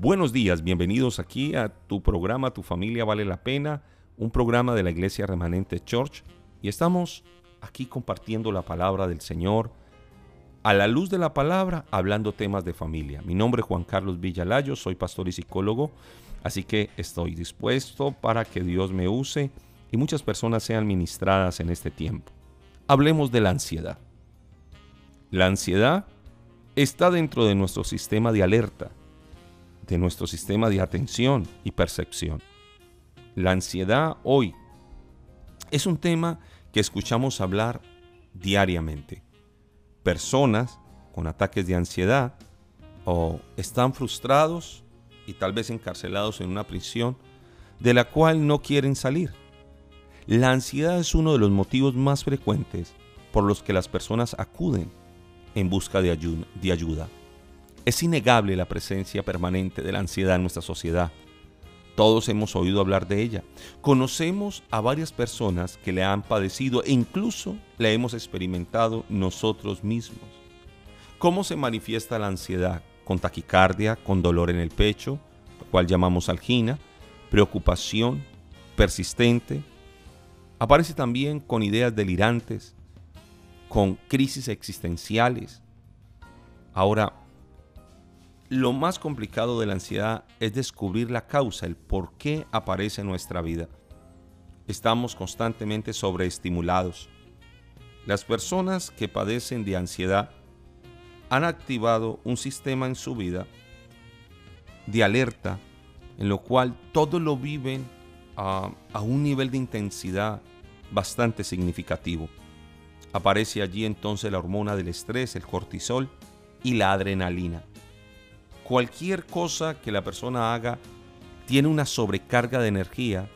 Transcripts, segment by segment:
Buenos días, bienvenidos aquí a tu programa Tu familia vale la pena, un programa de la Iglesia Remanente Church y estamos aquí compartiendo la palabra del Señor a la luz de la palabra hablando temas de familia. Mi nombre es Juan Carlos Villalayo, soy pastor y psicólogo, así que estoy dispuesto para que Dios me use y muchas personas sean ministradas en este tiempo. Hablemos de la ansiedad. La ansiedad está dentro de nuestro sistema de alerta de nuestro sistema de atención y percepción. La ansiedad hoy es un tema que escuchamos hablar diariamente. Personas con ataques de ansiedad o están frustrados y tal vez encarcelados en una prisión de la cual no quieren salir. La ansiedad es uno de los motivos más frecuentes por los que las personas acuden en busca de, ayuda. Es innegable la presencia permanente de la ansiedad en nuestra sociedad. Todos hemos oído hablar de ella. Conocemos a varias personas que le han padecido e incluso la hemos experimentado nosotros mismos. ¿Cómo se manifiesta la ansiedad? Con taquicardia, con dolor en el pecho, lo cual llamamos algina, preocupación persistente. Aparece también con ideas delirantes, con crisis existenciales. Ahora, lo más complicado de la ansiedad es descubrir la causa, el por qué aparece en nuestra vida. Estamos constantemente sobreestimulados. Las personas que padecen de ansiedad han activado un sistema en su vida de alerta en lo cual todo lo viven a, un nivel de intensidad bastante significativo. Aparece allí entonces la hormona del estrés, el cortisol y la adrenalina cualquier cosa que la persona haga tiene una sobrecarga de energía,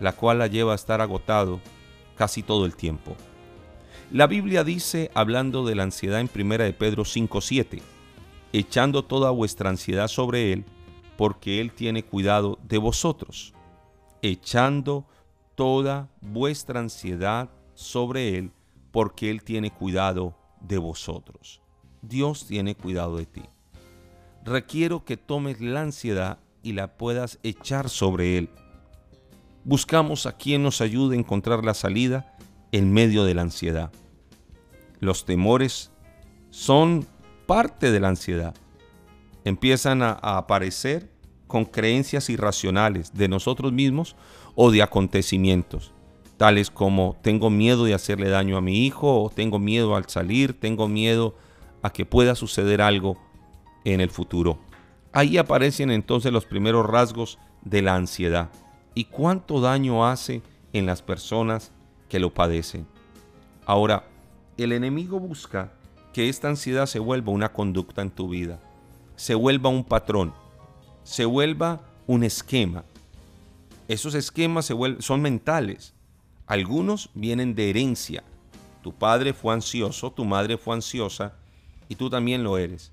la cual la lleva a estar agotado casi todo el tiempo. La Biblia dice, hablando de la ansiedad en 1 de Pedro 5:7, echando toda vuestra ansiedad sobre Él, porque Él tiene cuidado de vosotros. Echando toda vuestra ansiedad sobre Él, porque Él tiene cuidado de vosotros. Dios tiene cuidado de ti requiero que tomes la ansiedad y la puedas echar sobre Él. Buscamos a quien nos ayude a encontrar la salida en medio de la ansiedad. Los temores son parte de la ansiedad. Empiezan a, aparecer con creencias irracionales de nosotros mismos o de acontecimientos, tales como tengo miedo de hacerle daño a mi hijo, o tengo miedo al salir, tengo miedo a que pueda suceder algo en el futuro. Ahí aparecen entonces los primeros rasgos de la ansiedad y cuánto daño hace en las personas que lo padecen. Ahora, el enemigo busca que esta ansiedad se vuelva una conducta en tu vida, se vuelva un patrón, se vuelva un esquema. Esos esquemas se son mentales. Algunos vienen de herencia. Tu padre fue ansioso, tu madre fue ansiosa y tú también lo eres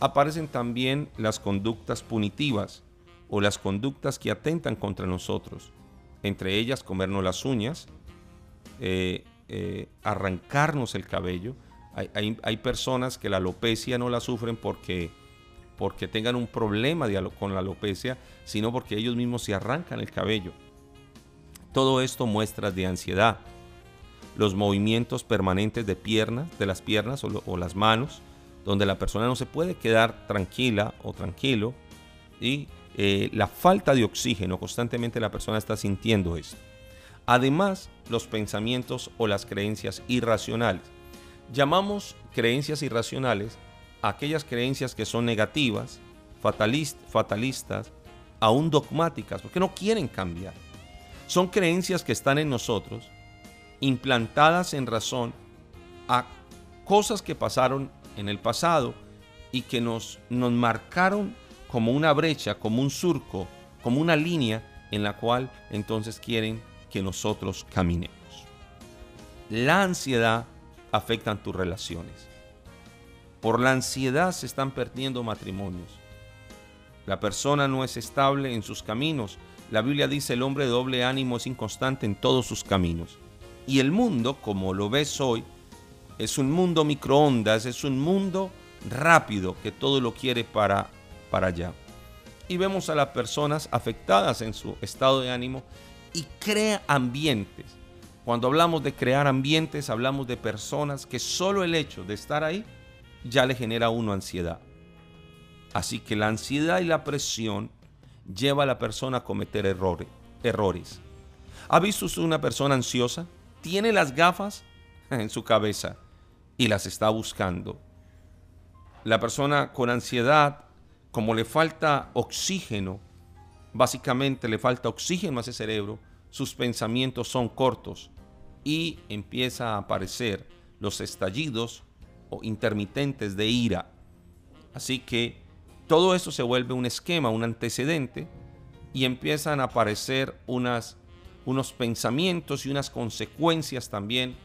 aparecen también las conductas punitivas o las conductas que atentan contra nosotros, entre ellas comernos las uñas, eh, eh, arrancarnos el cabello. Hay, personas que la alopecia no la sufren porque, porque tengan un problema con la alopecia, sino porque ellos mismos se arrancan el cabello. Todo esto muestra de ansiedad. Los movimientos permanentes de piernas, de las piernas o las manos, donde la persona no se puede quedar tranquila o tranquilo y eh, la falta de oxígeno, constantemente la persona está sintiendo esto. Además, los pensamientos o las creencias irracionales. Llamamos creencias irracionales aquellas creencias que son negativas, fatalistas, aún dogmáticas, porque no quieren cambiar. Son creencias que están en nosotros, implantadas en razón a cosas que pasaron en el pasado y que nos, nos marcaron como una brecha, como un surco, como una línea en la cual entonces quieren que nosotros caminemos. La ansiedad afecta tus relaciones. Por la ansiedad se están perdiendo matrimonios. La persona no es estable en sus caminos. La Biblia dice el hombre de doble ánimo es inconstante en todos sus caminos. Y el mundo, como lo ves hoy, es un mundo microondas, es un mundo rápido que todo lo quiere para, para allá. y vemos a las personas afectadas en su estado de ánimo y crea ambientes. Cuando hablamos de crear ambientes, hablamos de personas que solo el hecho de estar ahí ya le genera a uno ansiedad. Así que la ansiedad y la presión lleva a la persona a cometer errores. errores. ¿Ha visto usted una persona ansiosa? Tiene las gafas en su cabeza y las está buscando. La persona con ansiedad, como le falta oxígeno, básicamente le falta oxígeno a ese cerebro, sus pensamientos son cortos y empieza a aparecer los estallidos o intermitentes de ira. Así que todo eso se vuelve un esquema, un antecedente y empiezan a aparecer unas, unos pensamientos y unas consecuencias también.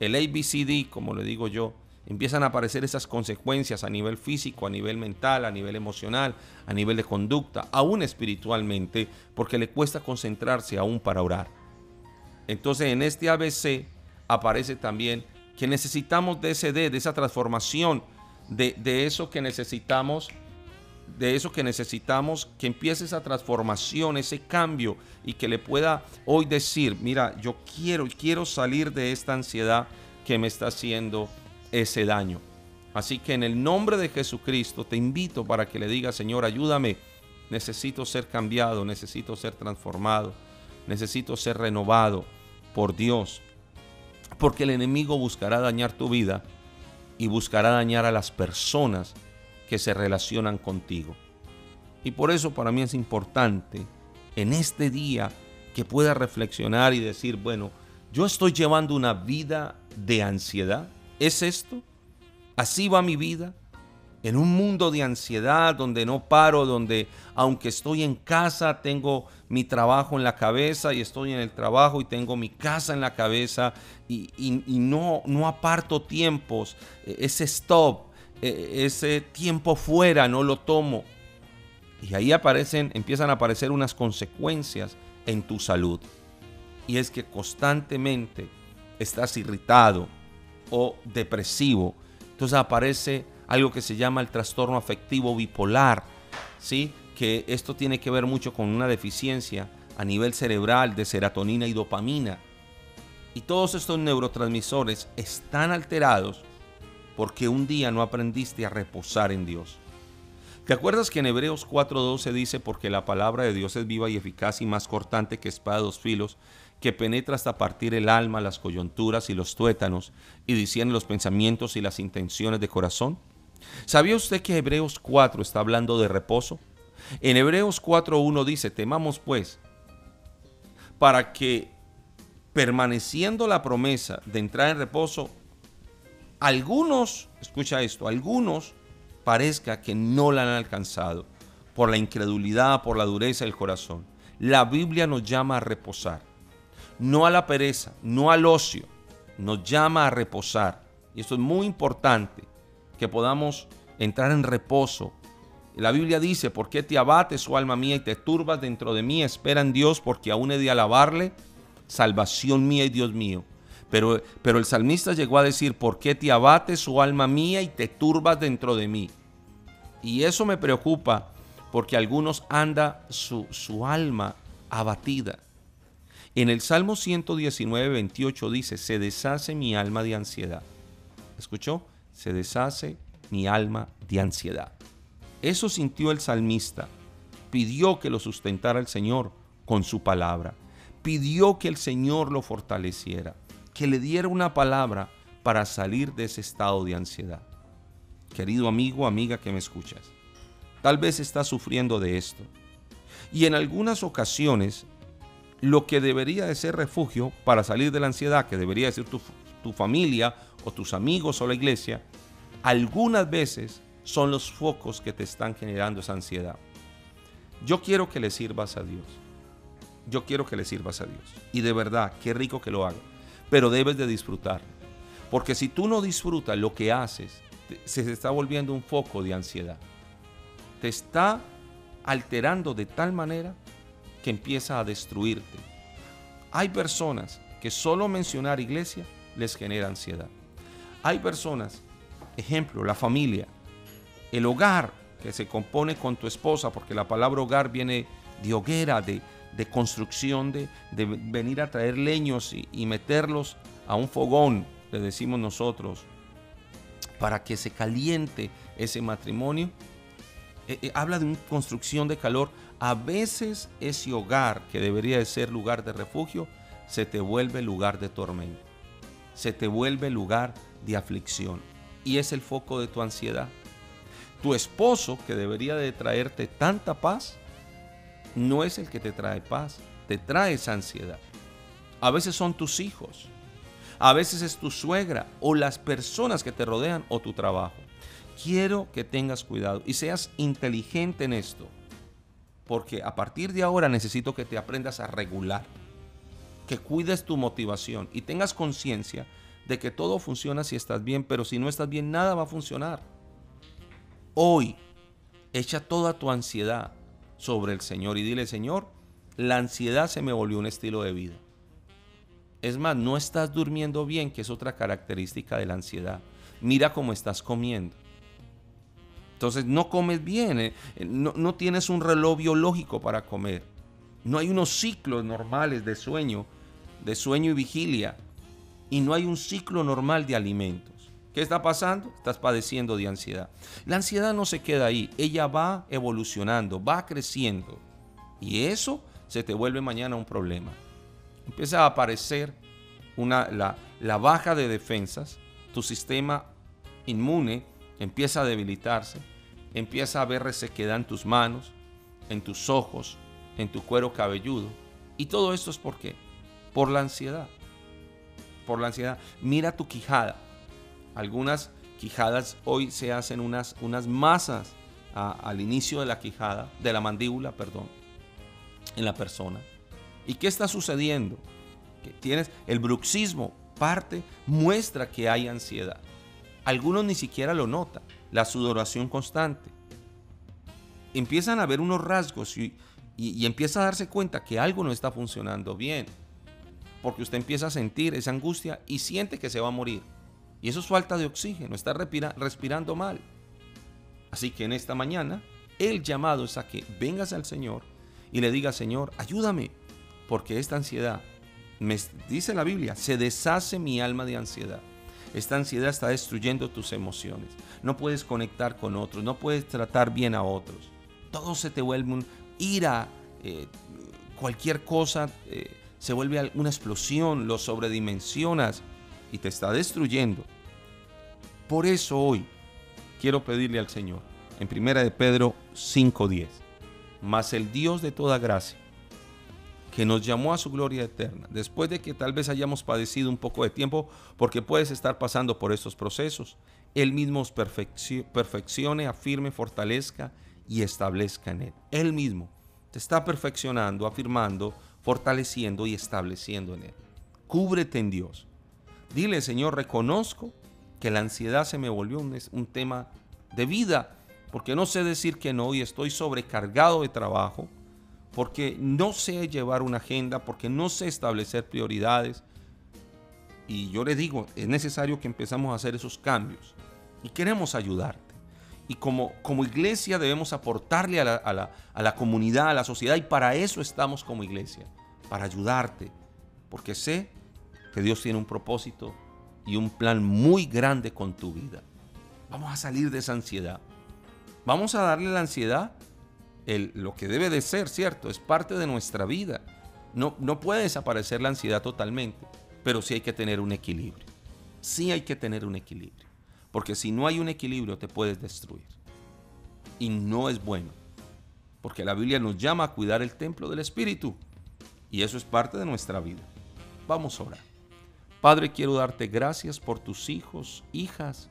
El ABCD, como le digo yo, empiezan a aparecer esas consecuencias a nivel físico, a nivel mental, a nivel emocional, a nivel de conducta, aún espiritualmente, porque le cuesta concentrarse aún para orar. Entonces en este ABC aparece también que necesitamos de ese D, de esa transformación, de, de eso que necesitamos de eso que necesitamos, que empiece esa transformación, ese cambio y que le pueda hoy decir, mira, yo quiero, quiero salir de esta ansiedad que me está haciendo ese daño. Así que en el nombre de Jesucristo te invito para que le digas, Señor, ayúdame, necesito ser cambiado, necesito ser transformado, necesito ser renovado por Dios, porque el enemigo buscará dañar tu vida y buscará dañar a las personas que se relacionan contigo. Y por eso para mí es importante en este día que pueda reflexionar y decir, bueno, yo estoy llevando una vida de ansiedad. ¿Es esto? ¿Así va mi vida? En un mundo de ansiedad donde no paro, donde aunque estoy en casa, tengo mi trabajo en la cabeza y estoy en el trabajo y tengo mi casa en la cabeza y, no, no aparto tiempos, e, ese stop, ese tiempo fuera no lo tomo. Y ahí aparecen, empiezan a aparecer unas consecuencias en tu salud. Y es que constantemente estás irritado o depresivo. Entonces aparece algo que se llama el trastorno afectivo bipolar, ¿sí? Que esto tiene que ver mucho con una deficiencia a nivel cerebral de serotonina y dopamina. Y todos estos neurotransmisores están alterados porque un día no aprendiste a reposar en Dios. ¿Te acuerdas que en Hebreos 4:12 dice, porque la palabra de Dios es viva y eficaz y más cortante que espada dos filos, que penetra hasta partir el alma, las coyunturas y los tuétanos, y discierne los pensamientos y las intenciones de corazón? ¿Sabía usted que Hebreos 4 está hablando de reposo? En Hebreos 4.1 dice, temamos pues, para que permaneciendo la promesa de entrar en reposo, algunos, escucha esto, algunos parezca que no la han alcanzado por la incredulidad, por la dureza del corazón. La Biblia nos llama a reposar, no a la pereza, no al ocio, nos llama a reposar. Y esto es muy importante, que podamos entrar en reposo. La Biblia dice, ¿por qué te abates, oh alma mía, y te turbas dentro de mí? Espera en Dios, porque aún he de alabarle, salvación mía y Dios mío. Pero, el salmista llegó a decir, ¿por qué te abates, su alma mía, y te turbas dentro de mí? Y eso me preocupa, porque algunos anda su, su alma abatida. En el Salmo 119, 28 dice, se deshace mi alma de ansiedad. ¿Escuchó? Se deshace mi alma de ansiedad. Eso sintió el salmista. Pidió que lo sustentara el Señor con su palabra. Pidió que el Señor lo fortaleciera que le diera una palabra para salir de ese estado de ansiedad. Querido amigo, amiga que me escuchas, tal vez estás sufriendo de esto. Y en algunas ocasiones, lo que debería de ser refugio para salir de la ansiedad, que debería ser tu, tu familia o tus amigos o la iglesia, algunas veces son los focos que te están generando esa ansiedad. Yo quiero que le sirvas a Dios. Yo quiero que le sirvas a Dios. Y de verdad, qué rico que lo hagas pero debes de disfrutar. Porque si tú no disfrutas lo que haces, se está volviendo un foco de ansiedad. Te está alterando de tal manera que empieza a destruirte. Hay personas que solo mencionar iglesia les genera ansiedad. Hay personas, ejemplo, la familia, el hogar, que se compone con tu esposa, porque la palabra hogar viene de hoguera, de, construcción, de, de, venir a traer leños y, meterlos a un fogón, le decimos nosotros, para que se caliente ese matrimonio. Eh, eh, habla de una construcción de calor. A veces ese hogar que debería de ser lugar de refugio, se te vuelve lugar de tormento. Se te vuelve lugar de aflicción. Y es el foco de tu ansiedad. Tu esposo, que debería de traerte tanta paz, no es el que te trae paz, te trae esa ansiedad. A veces son tus hijos, a veces es tu suegra o las personas que te rodean o tu trabajo. Quiero que tengas cuidado y seas inteligente en esto, porque a partir de ahora necesito que te aprendas a regular, que cuides tu motivación y tengas conciencia de que todo funciona si estás bien, pero si no estás bien nada va a funcionar. Hoy, echa toda tu ansiedad sobre el Señor y dile, Señor, la ansiedad se me volvió un estilo de vida. Es más, no estás durmiendo bien, que es otra característica de la ansiedad. Mira cómo estás comiendo. Entonces no comes bien, eh, no, no, tienes un reloj biológico para comer. No hay unos ciclos normales de sueño, de sueño y vigilia. Y no hay un ciclo normal de alimentos. ¿Qué está pasando? Estás padeciendo de ansiedad. La ansiedad no se queda ahí, ella va evolucionando, va creciendo. Y eso se te vuelve mañana un problema. Empieza a aparecer una, la, la baja de defensas, tu sistema inmune empieza a debilitarse, empieza a haber resequedad en tus manos, en tus ojos, en tu cuero cabelludo. Y todo esto es por qué? Por la ansiedad. Por la ansiedad. Mira tu quijada algunas quijadas hoy se hacen unas, unas masas al inicio de la quijada, de la mandíbula, perdón, en la persona. ¿Y qué está sucediendo? Que tienes el bruxismo, parte, muestra que hay ansiedad. Algunos ni siquiera lo notan, la sudoración constante. Empiezan a ver unos rasgos y, y empieza a darse cuenta que algo no está funcionando bien. Porque usted empieza a sentir esa angustia y siente que se va a morir. Y eso es falta de oxígeno, está respirando mal. Así que en esta mañana, el llamado es a que vengas al Señor y le digas, Señor, ayúdame, porque esta ansiedad, me dice la Biblia, se deshace mi alma de ansiedad. Esta ansiedad está destruyendo tus emociones. No puedes conectar con otros, no puedes tratar bien a otros. Todo se te vuelve un ira, eh, cualquier cosa eh, se vuelve una explosión, lo sobredimensionas y te está destruyendo. Por eso hoy quiero pedirle al Señor, en primera de Pedro 5:10, mas el Dios de toda gracia, que nos llamó a su gloria eterna, después de que tal vez hayamos padecido un poco de tiempo, porque puedes estar pasando por estos procesos, Él mismo os perfeccione, afirme, fortalezca y establezca en Él. Él mismo te está perfeccionando, afirmando, fortaleciendo y estableciendo en Él. Cúbrete en Dios. Dile, Señor, reconozco que la ansiedad se me volvió un, tema de vida, porque no sé decir que no y estoy sobrecargado de trabajo, porque no sé llevar una agenda, porque no sé establecer prioridades. Y yo le digo, es necesario que empezamos a hacer esos cambios y queremos ayudarte. Y como, como iglesia debemos aportarle a la, a la comunidad, a la sociedad, y para eso estamos como iglesia, para ayudarte, porque sé que Dios tiene un propósito y un plan muy grande con tu vida. Vamos a salir de esa ansiedad. Vamos a darle la ansiedad el, lo que debe de ser, ¿cierto? Es parte de nuestra vida. No, no puede desaparecer la ansiedad totalmente, pero sí hay que tener un equilibrio. Sí hay que tener un equilibrio. Porque si no hay un equilibrio te puedes destruir. Y no es bueno. Porque la Biblia nos llama a cuidar el templo del Espíritu. Y eso es parte de nuestra vida. Vamos a orar. Padre, quiero darte gracias por tus hijos, hijas,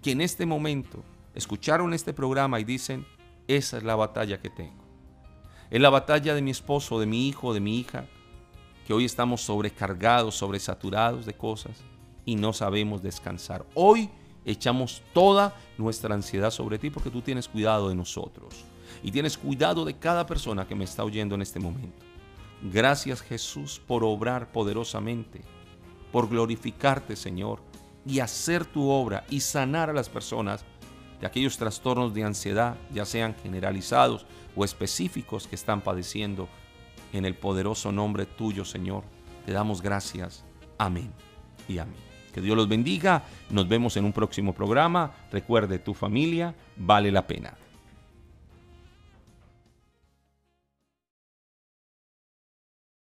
que en este momento escucharon este programa y dicen, esa es la batalla que tengo. Es la batalla de mi esposo, de mi hijo, de mi hija, que hoy estamos sobrecargados, sobresaturados de cosas y no sabemos descansar. Hoy echamos toda nuestra ansiedad sobre ti porque tú tienes cuidado de nosotros y tienes cuidado de cada persona que me está oyendo en este momento. Gracias Jesús por obrar poderosamente por glorificarte, Señor, y hacer tu obra y sanar a las personas de aquellos trastornos de ansiedad, ya sean generalizados o específicos que están padeciendo. En el poderoso nombre tuyo, Señor, te damos gracias. Amén y amén. Que Dios los bendiga. Nos vemos en un próximo programa. Recuerde, tu familia vale la pena.